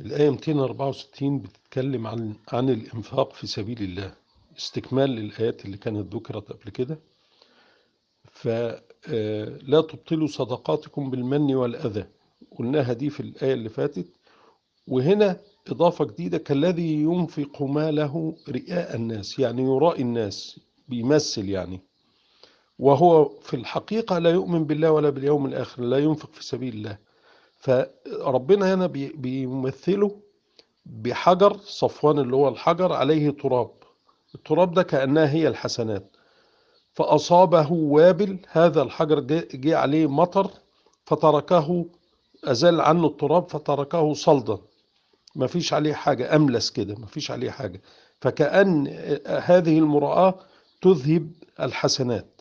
الآية 264 بتتكلم عن عن الإنفاق في سبيل الله استكمال للآيات اللي كانت ذكرت قبل كده. فلا تبطلوا صدقاتكم بالمن والأذى. قلناها دي في الآية اللي فاتت. وهنا إضافة جديدة كالذي ينفق ماله رئاء الناس يعني يرائي الناس بيمثل يعني. وهو في الحقيقة لا يؤمن بالله ولا باليوم الآخر لا ينفق في سبيل الله. فربنا هنا بي- بيمثله بحجر صفوان اللي هو الحجر عليه تراب. التراب ده كأنها هي الحسنات. فأصابه وابل هذا الحجر جه عليه مطر فتركه أزال عنه التراب فتركه صلدا. ما فيش عليه حاجة أملس كده ما فيش عليه حاجة. فكأن هذه المرآة تذهب الحسنات.